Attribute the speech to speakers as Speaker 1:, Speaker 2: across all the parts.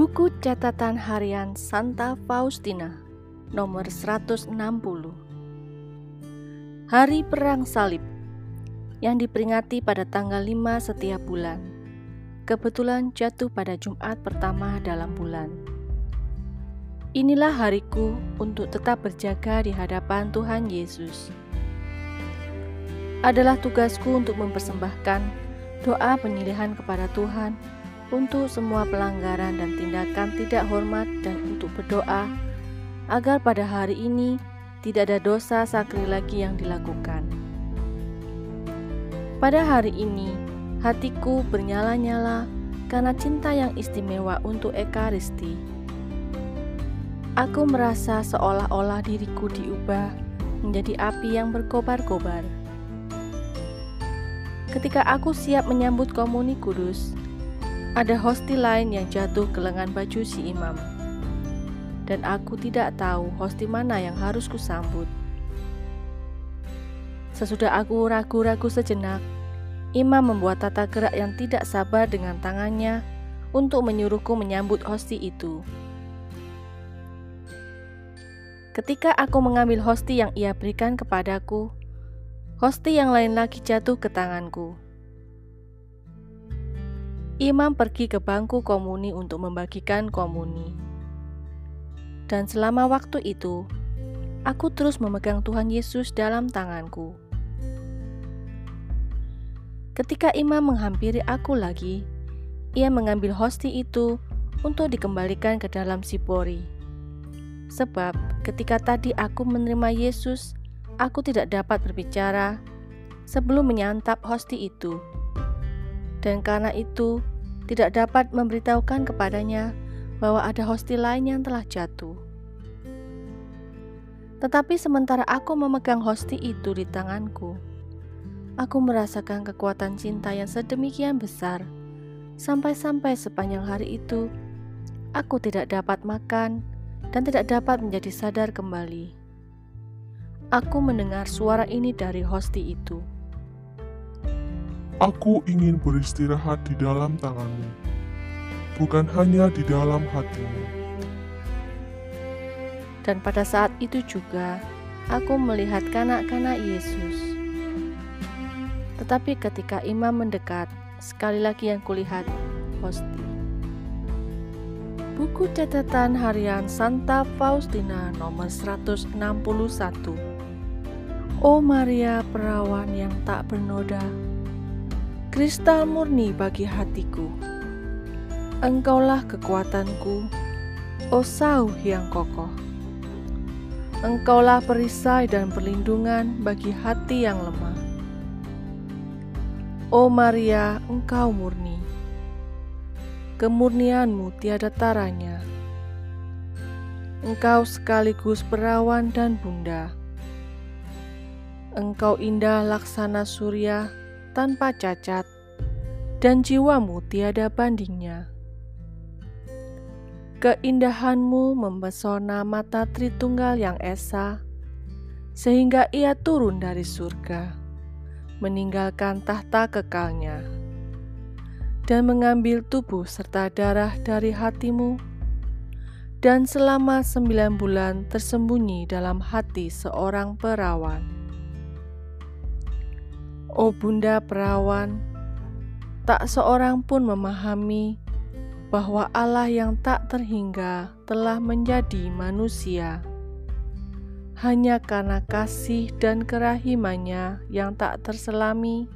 Speaker 1: Buku catatan harian Santa Faustina nomor 160 Hari Perang Salib yang diperingati pada tanggal 5 setiap bulan. Kebetulan jatuh pada Jumat pertama dalam bulan. Inilah hariku untuk tetap berjaga di hadapan Tuhan Yesus. Adalah tugasku untuk mempersembahkan doa penyilihan kepada Tuhan untuk semua pelanggaran dan tindakan tidak hormat dan untuk berdoa agar pada hari ini tidak ada dosa sakri lagi yang dilakukan. Pada hari ini, hatiku bernyala-nyala karena cinta yang istimewa untuk Ekaristi. Aku merasa seolah-olah diriku diubah menjadi api yang berkobar-kobar. Ketika aku siap menyambut komuni kudus, ada hosti lain yang jatuh ke lengan baju si imam. Dan aku tidak tahu hosti mana yang harus kusambut. Sesudah aku ragu-ragu sejenak, imam membuat tata gerak yang tidak sabar dengan tangannya untuk menyuruhku menyambut hosti itu. Ketika aku mengambil hosti yang ia berikan kepadaku, hosti yang lain lagi jatuh ke tanganku. Imam pergi ke bangku komuni untuk membagikan komuni. Dan selama waktu itu, aku terus memegang Tuhan Yesus dalam tanganku. Ketika imam menghampiri aku lagi, ia mengambil hosti itu untuk dikembalikan ke dalam sipori. Sebab ketika tadi aku menerima Yesus, aku tidak dapat berbicara sebelum menyantap hosti itu dan karena itu tidak dapat memberitahukan kepadanya bahwa ada hosti lain yang telah jatuh. Tetapi sementara aku memegang hosti itu di tanganku, aku merasakan kekuatan cinta yang sedemikian besar, sampai-sampai sepanjang hari itu aku tidak dapat makan dan tidak dapat menjadi sadar kembali. Aku mendengar suara ini dari hosti itu.
Speaker 2: Aku ingin beristirahat di dalam tanganmu, bukan hanya di dalam hatimu.
Speaker 1: Dan pada saat itu juga, aku melihat kanak-kanak Yesus. Tetapi ketika imam mendekat, sekali lagi yang kulihat hosti. Buku catatan harian Santa Faustina nomor 161 Oh Maria perawan yang tak bernoda kristal murni bagi hatiku. Engkaulah kekuatanku, oh sauh yang kokoh. Engkaulah perisai dan perlindungan bagi hati yang lemah. Oh Maria, engkau murni. Kemurnianmu tiada taranya. Engkau sekaligus perawan dan bunda. Engkau indah laksana surya tanpa cacat, dan jiwamu tiada bandingnya. Keindahanmu mempesona mata Tritunggal yang esa, sehingga ia turun dari surga, meninggalkan tahta kekalnya, dan mengambil tubuh serta darah dari hatimu, dan selama sembilan bulan tersembunyi dalam hati seorang perawan. Oh Bunda Perawan, tak seorang pun memahami bahwa Allah yang tak terhingga telah menjadi manusia. Hanya karena kasih dan kerahimannya yang tak terselami,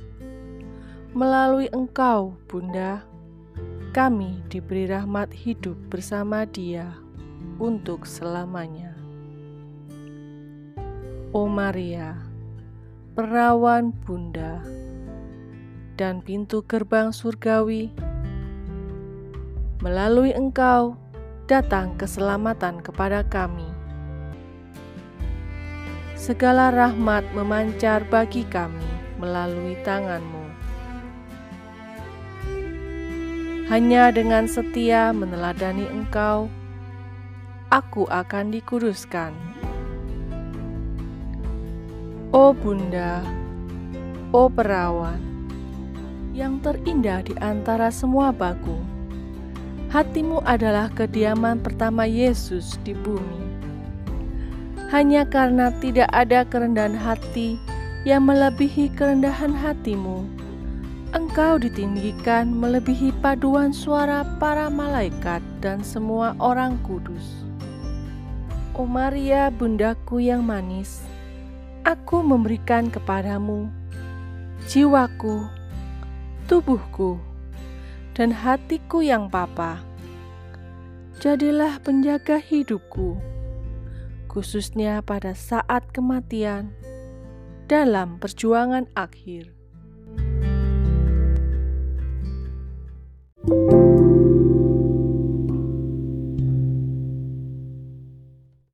Speaker 1: melalui Engkau, Bunda, kami diberi rahmat hidup bersama Dia untuk selamanya. Oh Maria, perawan bunda, dan pintu gerbang surgawi. Melalui engkau, datang keselamatan kepada kami. Segala rahmat memancar bagi kami melalui tanganmu. Hanya dengan setia meneladani engkau, aku akan dikuduskan Oh Bunda, oh perawan, yang terindah di antara semua baku, hatimu adalah kediaman pertama Yesus di bumi. Hanya karena tidak ada kerendahan hati yang melebihi kerendahan hatimu, engkau ditinggikan melebihi paduan suara para malaikat dan semua orang kudus. O Maria, bundaku yang manis, aku memberikan kepadamu jiwaku, tubuhku, dan hatiku yang papa. Jadilah penjaga hidupku, khususnya pada saat kematian dalam perjuangan akhir. thank you